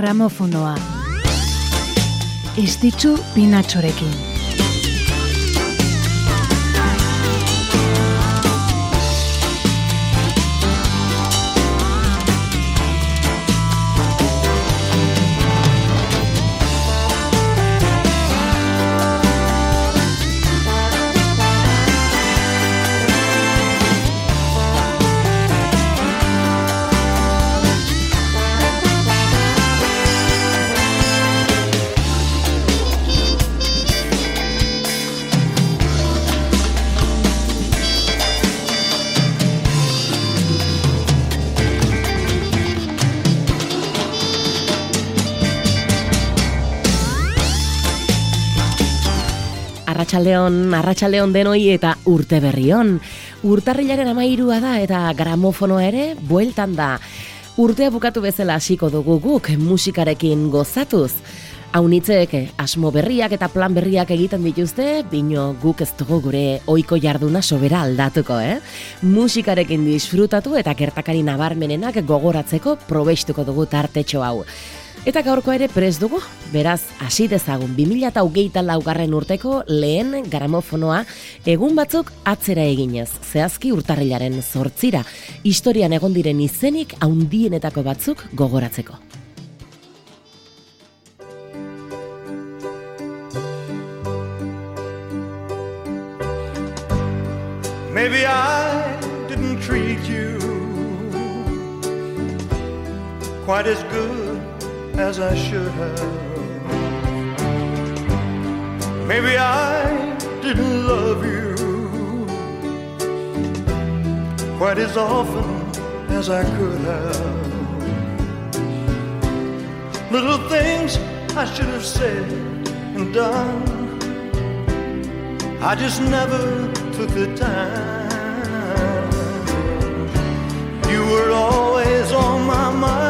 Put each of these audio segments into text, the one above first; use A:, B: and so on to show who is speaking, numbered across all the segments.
A: gramofonoa. Estitzu pinatxorekin.
B: Arratxaldeon, arratsaldeon denoi eta urte berrion. Urtarrilaren amairua da eta gramofonoa ere bueltan da. Urtea bukatu bezala hasiko dugu guk musikarekin gozatuz. Haunitzeek asmo berriak eta plan berriak egiten dituzte, bino guk ez dugu gure oiko jarduna sobera aldatuko, eh? Musikarekin disfrutatu eta gertakari nabarmenenak gogoratzeko probestuko dugu tartetxo hau. Eta gaurko ere prez dugu, beraz, hasi dezagun 2008 laugarren urteko lehen gramofonoa egun batzuk atzera eginez, zehazki urtarrilaren zortzira, historian egon diren izenik haundienetako batzuk gogoratzeko.
C: Maybe I didn't treat you quite as good as I should have. Maybe I didn't love you quite as often as I could have. Little things I should have said and done. I just never took the time. You were always on my mind.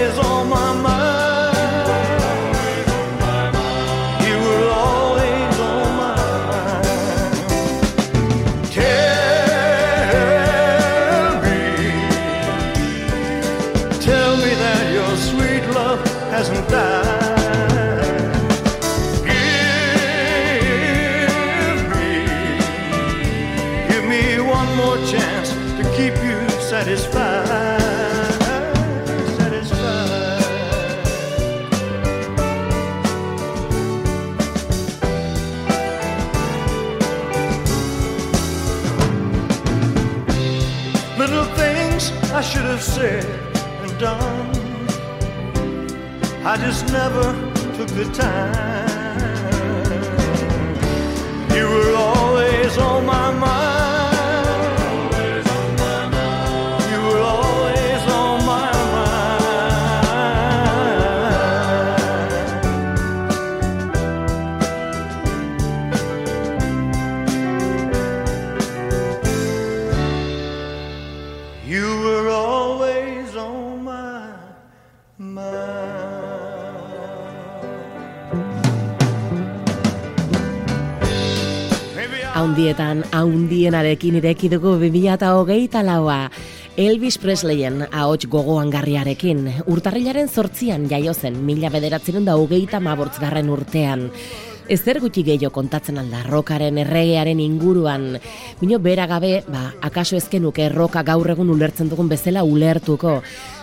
C: always on my mind. I just never took the time.
B: Haundietan haundienarekin ireki dugu 2008 laua. Elvis Presleyen ahots gogoan garriarekin, urtarrilaren sortzian jaio zen, mila bederatzen da hogeita mabortzgarren urtean. Ezer gutxi gehiago kontatzen alda rokaren erregearen inguruan. Bino bera gabe, ba, akaso ezkenuk erroka gaur egun ulertzen dugun bezala ulertuko.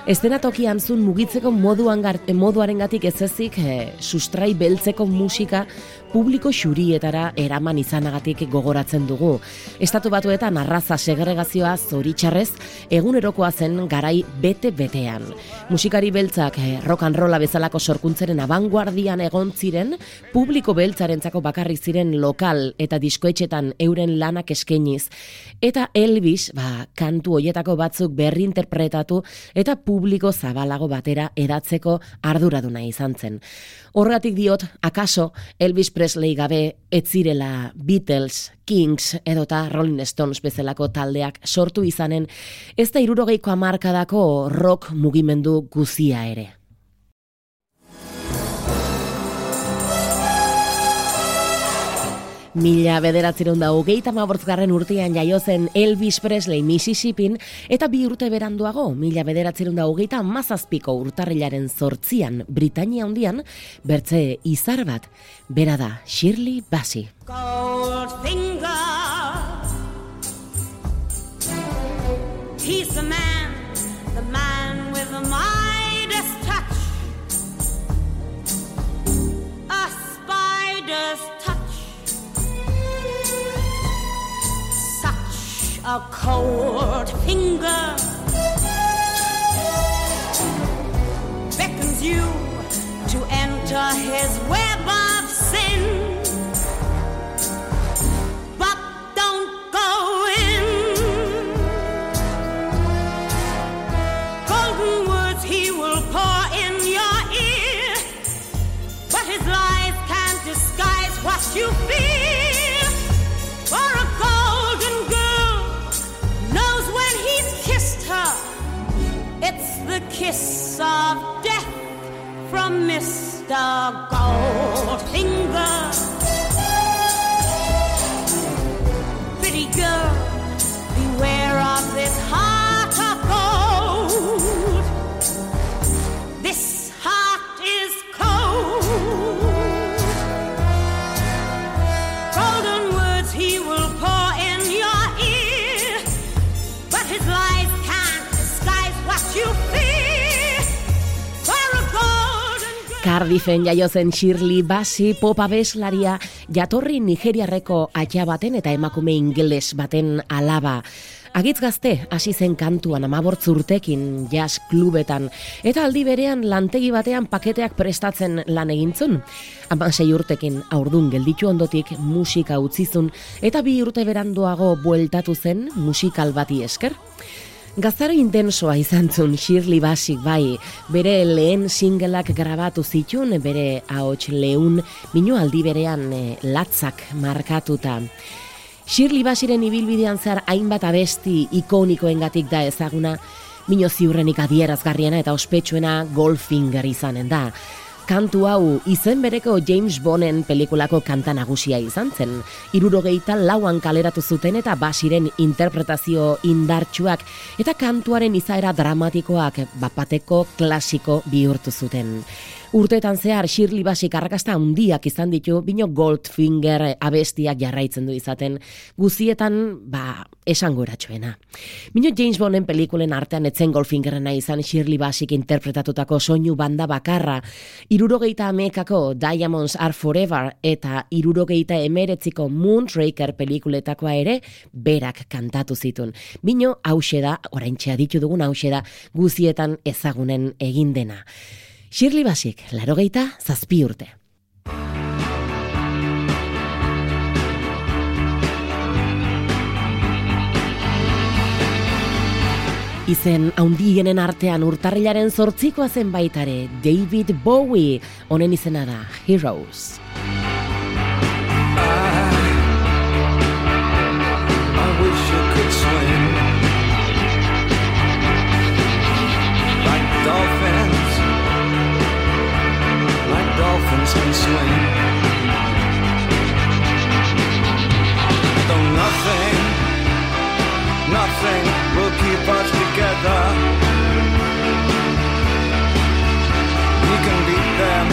B: Estenatokian zun mugitzeko moduan moduaren gatik ez ezik eh, sustrai beltzeko musika publiko xurietara eraman izanagatik gogoratzen dugu. Estatu batuetan arraza segregazioa zoritxarrez egunerokoa zen garai bete-betean. Musikari beltzak eh, rock and rolla bezalako sorkuntzeren abanguardian egon ziren, publiko beltzarentzako bakarri ziren lokal eta diskoetxetan euren lanak eskainiz. Eta Elvis, ba, kantu hoietako batzuk berri interpretatu eta publiko zabalago batera edatzeko arduraduna izan zen. Horregatik diot, akaso Elvis Presley gabe etzirela Beatles, Kings edota Rolling Stones bezalako taldeak sortu izanen, ez da irurogeiko amarkadako rock mugimendu guzia ere. Mila bederatzeron da hogeita mabortzgarren urtean jaiozen Elvis Presley Mississippin eta bi urte beranduago, mila bederatzeron da hogeita mazazpiko urtarrilaren zortzian Britania hundian, bertze izar bat, bera da Shirley Bassey. Goldfinger He's the man, a cold finger beckons you to enter his web kiss of death from Mr. Goldfinger. Cardiffen jaio zen Shirley Bassey pop abeslaria jatorri Nigeriarreko aia baten eta emakume ingeles baten alaba. Agitz gazte, hasi zen kantuan amabortz urtekin jazz klubetan, eta aldi berean lantegi batean paketeak prestatzen lan egintzun. Haman sei urtekin aurdun gelditu ondotik musika utzizun, eta bi urte beranduago bueltatu zen musikal bati esker. Gazaro intensoa izan zun Shirley Basik bai, bere lehen singelak grabatu zitun, bere ahots lehun, minu aldi berean e, latzak markatuta. Shirley Basiren ibilbidean zehar hainbat abesti ikonikoengatik da ezaguna, mino ziurrenik adierazgarriena eta ospetsuena Goldfinger izanen da kantu hau izen bereko James Bonden pelikulako kanta nagusia izan zen. Irurogeita lauan kaleratu zuten eta basiren interpretazio indartsuak eta kantuaren izaera dramatikoak bapateko klasiko bihurtu zuten. Urteetan zehar Shirley Basik arrakasta handiak izan ditu, bino Goldfinger abestiak jarraitzen du izaten, guzietan, ba, esangoratxoena. Bino James Bonden pelikulen artean etzen Goldfingerrena izan Shirley Basik interpretatutako soinu banda bakarra, irurogeita amekako Diamonds Are Forever eta irurogeita emeretziko Moonraker pelikuletakoa ere berak kantatu zitun. Bino, hause da, orain ditu dugun hause da, guzietan ezagunen egin dena. Shirley Basik, laro zazpi urte. Izen haundienen artean urtarrilaren zortzikoa zen baitare, David Bowie, honen izena da, Heroes. Can swing. Though nothing, nothing will keep us together. We can beat them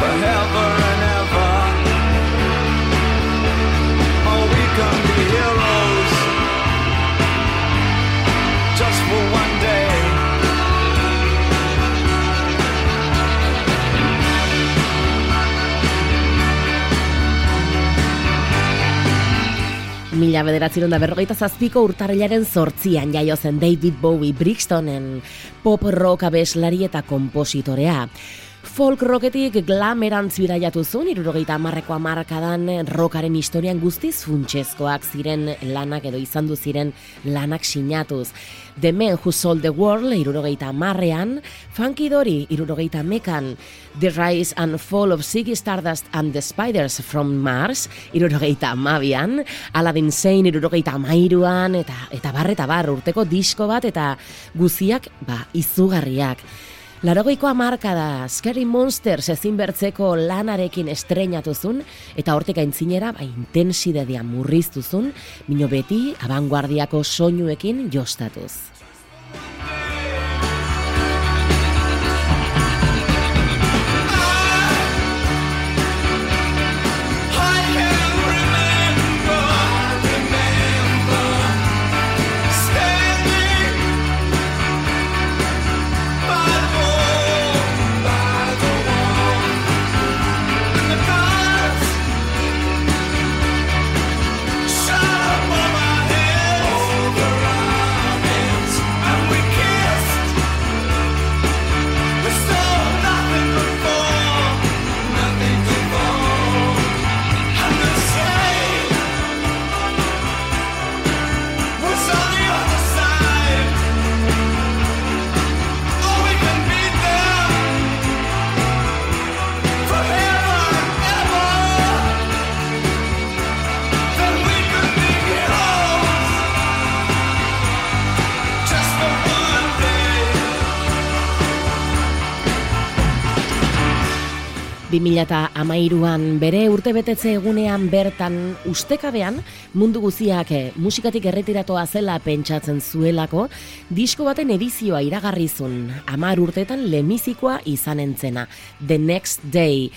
B: forever Mila bederatzeron da berrogeita zazpiko urtarrilaren zortzian jaio zen David Bowie Brixtonen pop rock abeslari eta kompositorea. Folk rocketik glamerantz bidaiatu zuen, irurogeita amarreko amarkadan rockaren historian guztiz funtsezkoak ziren lanak edo izan du ziren lanak sinatuz. The Man Who Sold the World, irurogeita amarrean, Funky Dory, irurogeita mekan, The Rise and Fall of Ziggy Stardust and the Spiders from Mars, irurogeita amabian, Aladdin Sane, irurogeita amairuan, eta, eta barreta bar, urteko disko bat, eta guziak, ba, izugarriak. Larogeiko amarka da, Scary Monsters ezin bertzeko lanarekin estrenatuzun, eta hortek aintzinera, ba, intensidedia murriztuzun, mino beti, abanguardiako soinuekin jostatuz. Eta amairuan bere urtebetetze egunean bertan ustekabean mundu guziak eh, musikatik erretiratoa zela pentsatzen zuelako disko baten edizioa iragarrizun amar urtetan lemizikoa izan entzena The Next Day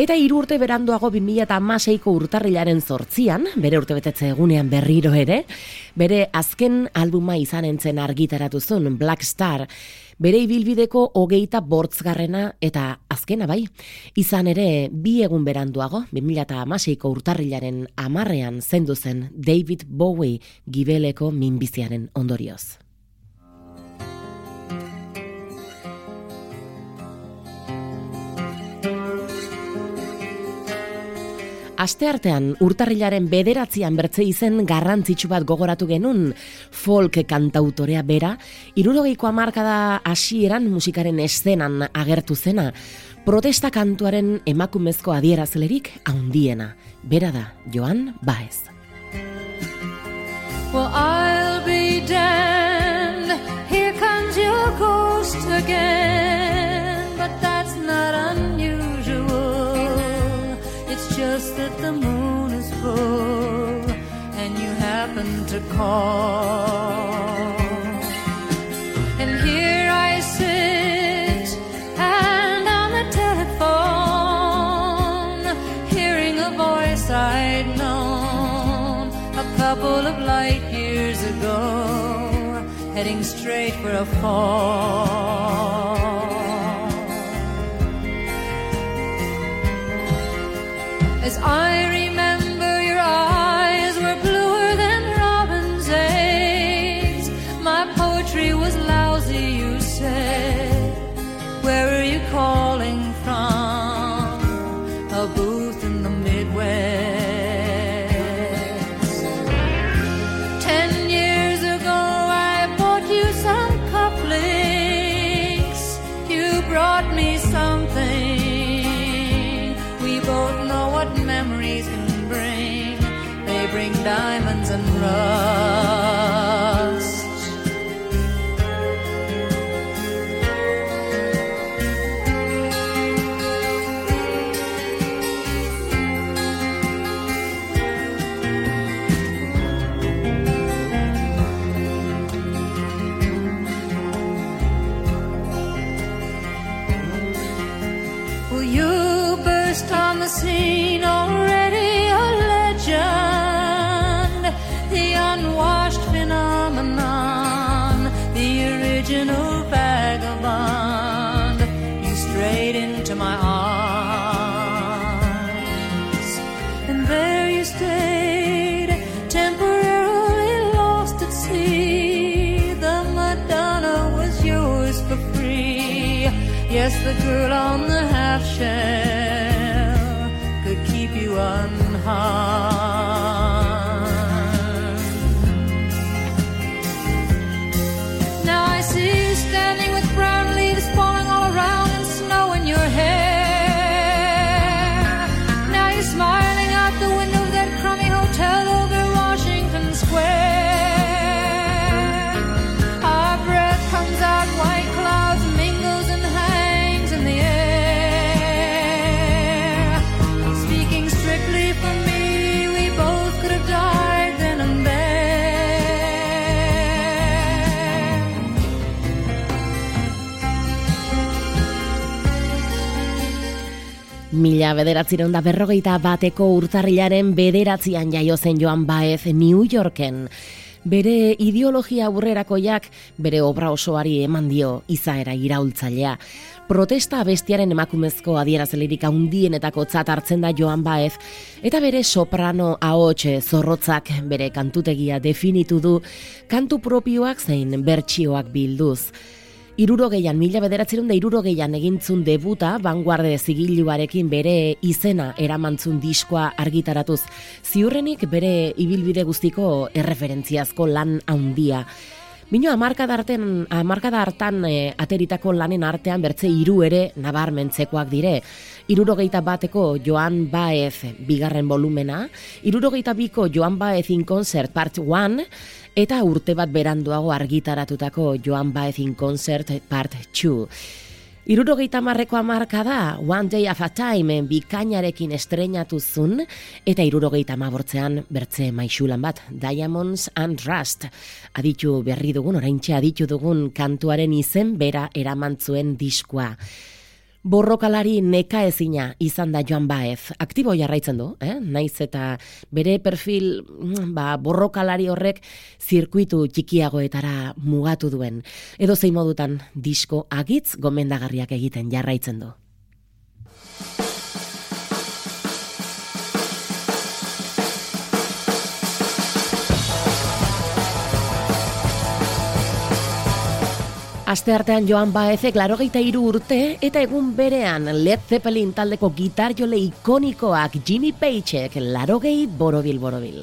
B: Eta hiru urte beranduago 2016ko urtarrilaren zortzian, bere urtebetetze egunean berriro ere, bere azken albuma izan entzen argitaratu zuen Black Star, bere ibilbideko hogeita bortzgarrena eta azkena bai. Izan ere, bi egun beranduago, 2008ko urtarrilaren amarrean zendu zen David Bowie gibeleko minbiziaren ondorioz. Aste artean, urtarrilaren bederatzean bertze izen garrantzitsu bat gogoratu genun folk kantautorea bera, irurogeiko amarkada hasieran musikaren eszenan agertu zena, protesta kantuaren emakumezko adierazlerik haundiena. Bera da, Joan Baez. Well, I'll be damned, here comes your ghost again, that the moon is full and you happen to call. And here I sit and on the telephone, hearing a voice I'd known a couple of light years ago, heading straight for a fall. I down. On the
D: half shell could keep you unharmed.
B: Mila bederatzireun berrogeita bateko urtarrilaren bederatzian jaio zen Joan Baez New Yorken. Bere ideologia aurrerakoiak bere obra osoari eman dio izaera iraultzailea. Protesta bestiaren emakumezko adierazlerik handienetako tzat hartzen da Joan Baez, eta bere soprano ahotxe zorrotzak bere kantutegia definitu du kantu propioak zein bertsioak bilduz. Irurogeian, mila bederatzerun da irurogeian egintzun debuta, vanguarde zigiluarekin bere izena eramantzun diskoa argitaratuz. Ziurrenik bere ibilbide guztiko erreferentziazko lan handia. Bino amarkada harten, amarkada hartan e, ateritako lanen artean bertze hiru ere nabarmentzekoak dire. Irurogeita bateko Joan Baez bigarren volumena, irurogeita biko Joan Baez in Concert Part 1, eta urte bat beranduago argitaratutako Joan Baez in Concert Part 2. Irurogeita marreko amarka da, One Day of a Time bikainarekin estreinatu zun, eta irurogeita mabortzean bertze maixulan bat, Diamonds and Rust. Aditu berri dugun, oraintxe aditu dugun kantuaren izen bera eramantzuen diskoa. Borrokalari neka ezina izan da Joan Baez. Aktibo jarraitzen du, eh? naiz eta bere perfil mm, ba, borrokalari horrek zirkuitu txikiagoetara mugatu duen. Edo zein modutan disko agitz gomendagarriak egiten jarraitzen du. Aste artean Joan Baezek larogeita hiru urte eta egun berean Led Zeppelin taldeko gitar jole ikonikoak Jimmy Pageek larogei borobil borobil.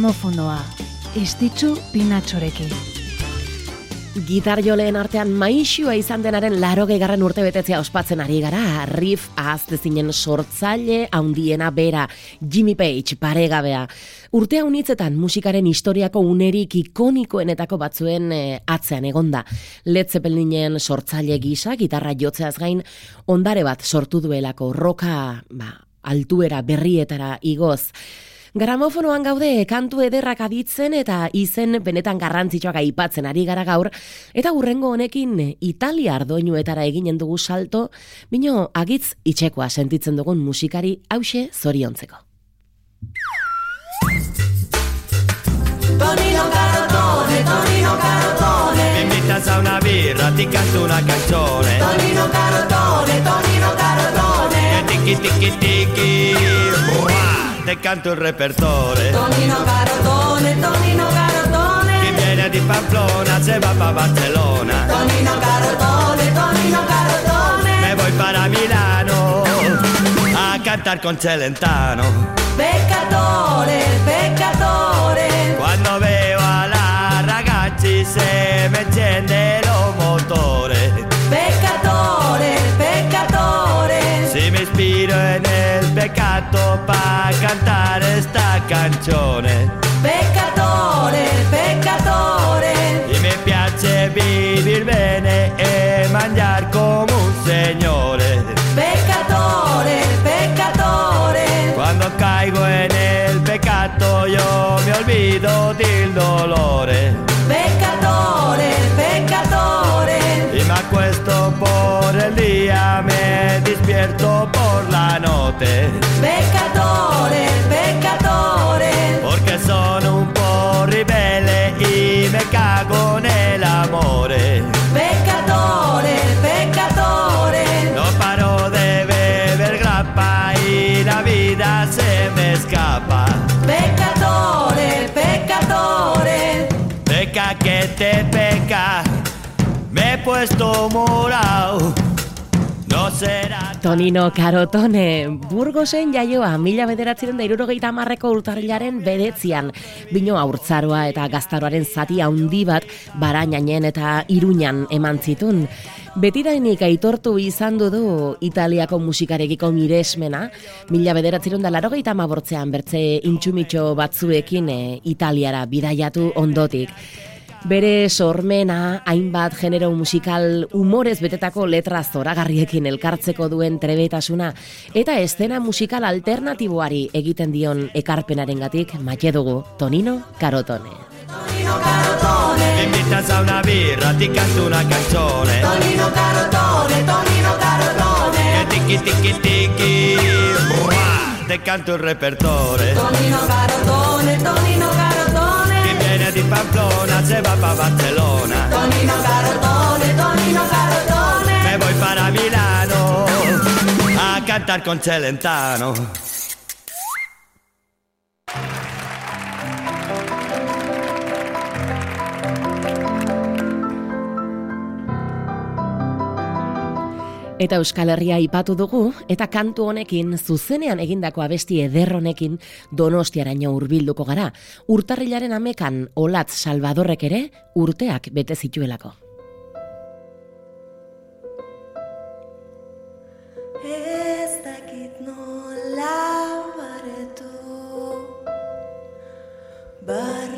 A: Gramofonoa. Istitzu pinatxorekin.
B: Gitar joleen artean maixua izan denaren laro garren urte betetzea ospatzen ari gara. Riff ahaztezinen sortzaile haundiena bera, Jimmy Page paregabea. Urte haunitzetan musikaren historiako unerik ikonikoenetako batzuen eh, atzean egonda. Led sortzaile gisa, gitarra jotzeaz gain, ondare bat sortu duelako roka, ba, altuera berrietara igoz. Gramofonoan gaude kantu ederrak aditzen eta izen benetan garrantzitsuak aipatzen ari gara gaur, eta hurrengo honekin Italia ardoinuetara eginen dugu salto, bino agitz itxekoa sentitzen dugun musikari hause zoriontzeko.
E: Tonino Carotone, Tonino Carotone,
F: Mi invitas a una birra, ti canto una canzone.
E: Tonino Carotone, Tonino Carotone,
F: E tiki tiki tiki, te canto il repertore.
E: Tonino Carotone, Tonino
F: Chi
E: Carotone,
F: viene di Pamplona se va pa' Barcellona.
E: Tonino Carotone, Tonino Carotone,
F: Me voy para Milano a cantar con Celentano.
E: peccatore, peccatore,
F: Quando veo a la ragazzi se me enciende lo motore.
E: peccatore,
F: Mi ispiro en el peccato pa' cantare esta canzone.
E: peccatore, peccatore,
F: Y me piace vivir bene e mangiar come un signore.
E: peccatore, peccatore,
F: Cuando caigo en el peccato yo me olvido del dolore. Acuesto por el día, me despierto por la noche.
E: peccatore, peccatore,
F: Porque son un po' ribelle y me cago nel amore.
E: peccatore, peccatore,
F: No paro de beber grappa y la vida se me escapa.
E: peccatore, peccatore,
F: Peca que te peca, puesto morao. No será
B: Tonino Karotone, Burgosen jaioa, mila bederatziren da irurogeita amarreko urtarrilaren bedetzian. Bino aurtzaroa eta gaztaroaren zati handi bat barainanen eta iruñan eman zitun. Betidainik aitortu izan du Italiako musikarekiko miresmena, mila bederatziren da larogeita amabortzean bertze intsumitxo batzuekin eh, Italiara bidaiatu ondotik. Bere sormena, hainbat genero musikal umorez betetako letra zoragarriekin elkartzeko duen trebetasuna, eta estena musikal alternatiboari egiten dion ekarpenarengatik maite dugu Tonino Karotone.
E: Tonino Carotone,
F: Me invitas a una birra, ti canto una canzone.
E: Tonino Carotone, Tonino
F: E
E: Carotone,
F: tiki tiki tiki, Uah, te canto il repertore.
E: Tonino Carotone, Tonino
F: Di Pamplona se va pa' Barcellona.
E: Tonino Carotone, Tonino Carotone,
F: Me voy para Milano a cantar con Celentano.
B: Eta Euskal Herria ipatu dugu, eta kantu honekin, zuzenean egindako abesti eder honekin, donostiaraino hurbilduko gara. Urtarrilaren amekan, Olatz Salvadorrek ere, urteak bete zituelako.
E: Ez dakit nola baretu Barrenak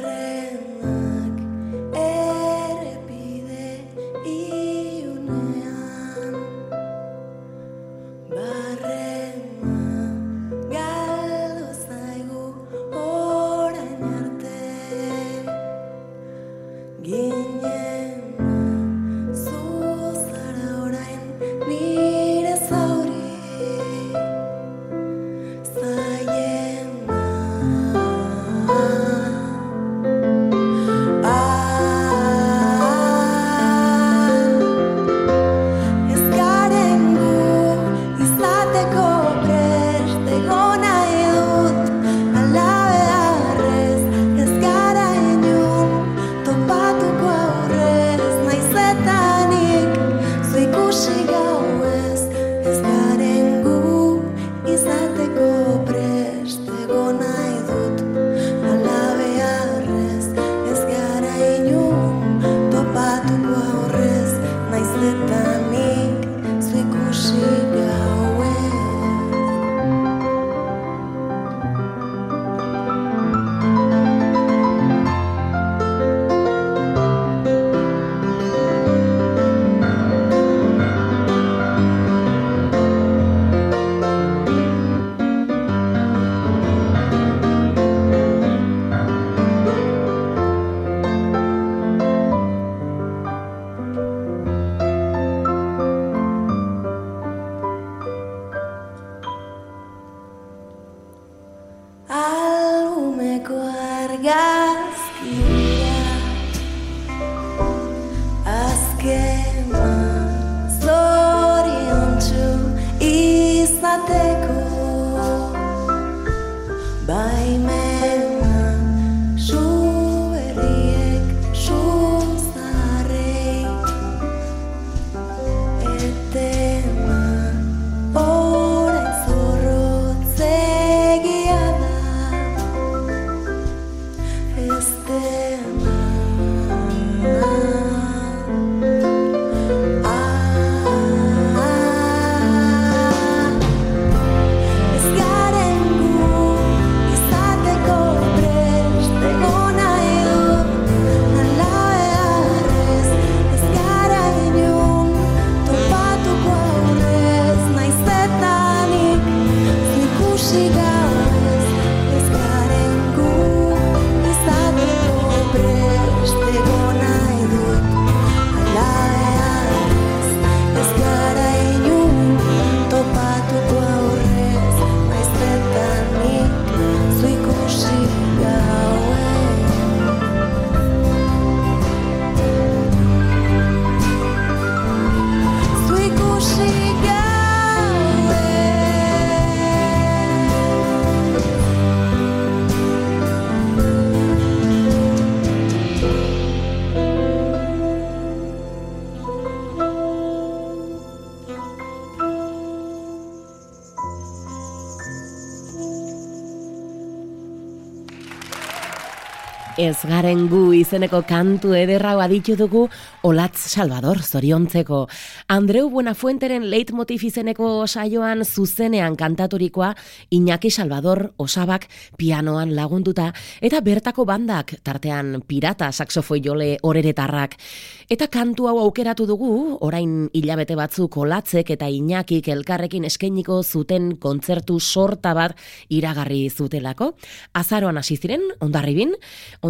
E: Ez garen gu
B: izeneko kantu ederrau aditu dugu Olatz Salvador zoriontzeko. Andreu Buenafuenteren leitmotiv izeneko saioan zuzenean kantaturikoa Iñaki Salvador osabak pianoan lagunduta eta bertako bandak tartean pirata saxofoi jole oreretarrak. Eta kantu hau aukeratu dugu orain hilabete batzuk Olatzek eta Iñakik elkarrekin eskainiko zuten kontzertu sorta bat iragarri zutelako. Azaroan hasi ziren ondarribin,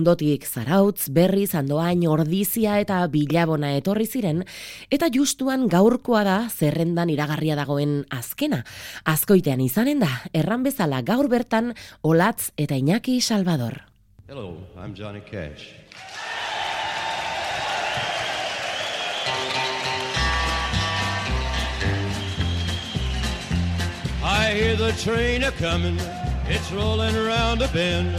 B: ondotik zarautz, berriz, andoain, ordizia eta bilabona etorri ziren, eta justuan gaurkoa da zerrendan iragarria dagoen azkena. Azkoitean izanen da, erran bezala gaur bertan Olatz eta Iñaki Salvador.
G: Hello, I'm Johnny Cash. I hear the train a comin', it's rollin' around a bend,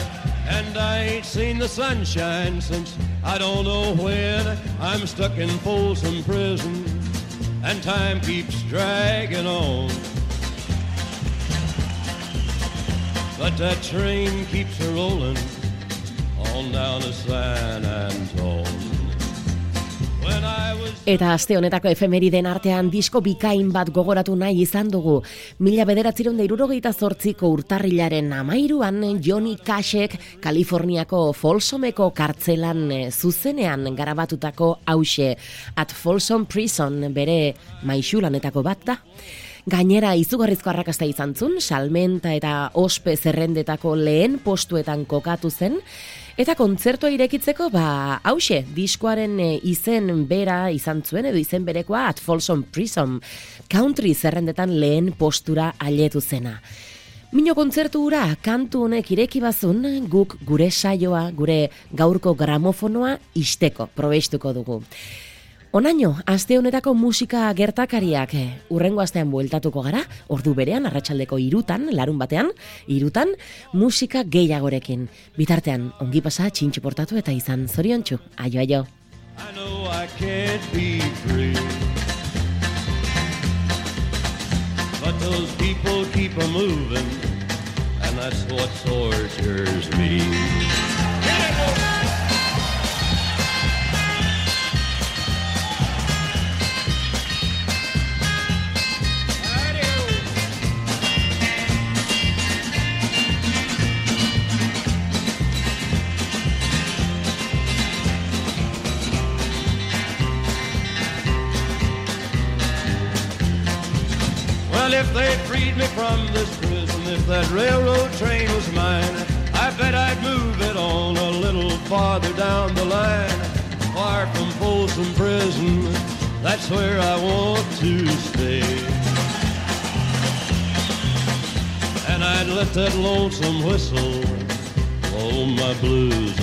G: and I ain't seen the sunshine since I don't know when. I'm stuck in Folsom Prison, and time keeps dragging on. But that train keeps a rollin' on down to San Antone.
B: Eta aste honetako efemeriden artean disko bikain bat gogoratu nahi izan dugu. Mila bederatziron da irurogeita zortziko urtarrilaren amairuan Johnny Cashek Kaliforniako Folsomeko kartzelan eh, zuzenean garabatutako hause. At Folsom Prison bere maixulanetako bat da. Gainera izugarrizko arrakasta izan zun, salmenta eta ospe zerrendetako lehen postuetan kokatu zen, Eta kontzertua irekitzeko, ba, hause, diskoaren e, izen bera izan zuen, edo izen berekoa At Folsom Prison, country zerrendetan lehen postura aletu zena. Mino kontzertu hura, kantu honek ireki bazun, guk gure saioa, gure gaurko gramofonoa isteko, probestuko dugu. Onaino, aste honetako musika gertakariak eh, urrengo astean bueltatuko gara, ordu berean, arratsaldeko irutan, larun batean, irutan, musika gehiagorekin. Bitartean, ongi pasa, txintxu portatu eta izan zoriontsu. Aio, aio.
G: I know I can't be free. But those people keep a moving, and that's what tortures me. Where I want to stay. And I'd let that lonesome whistle blow my blues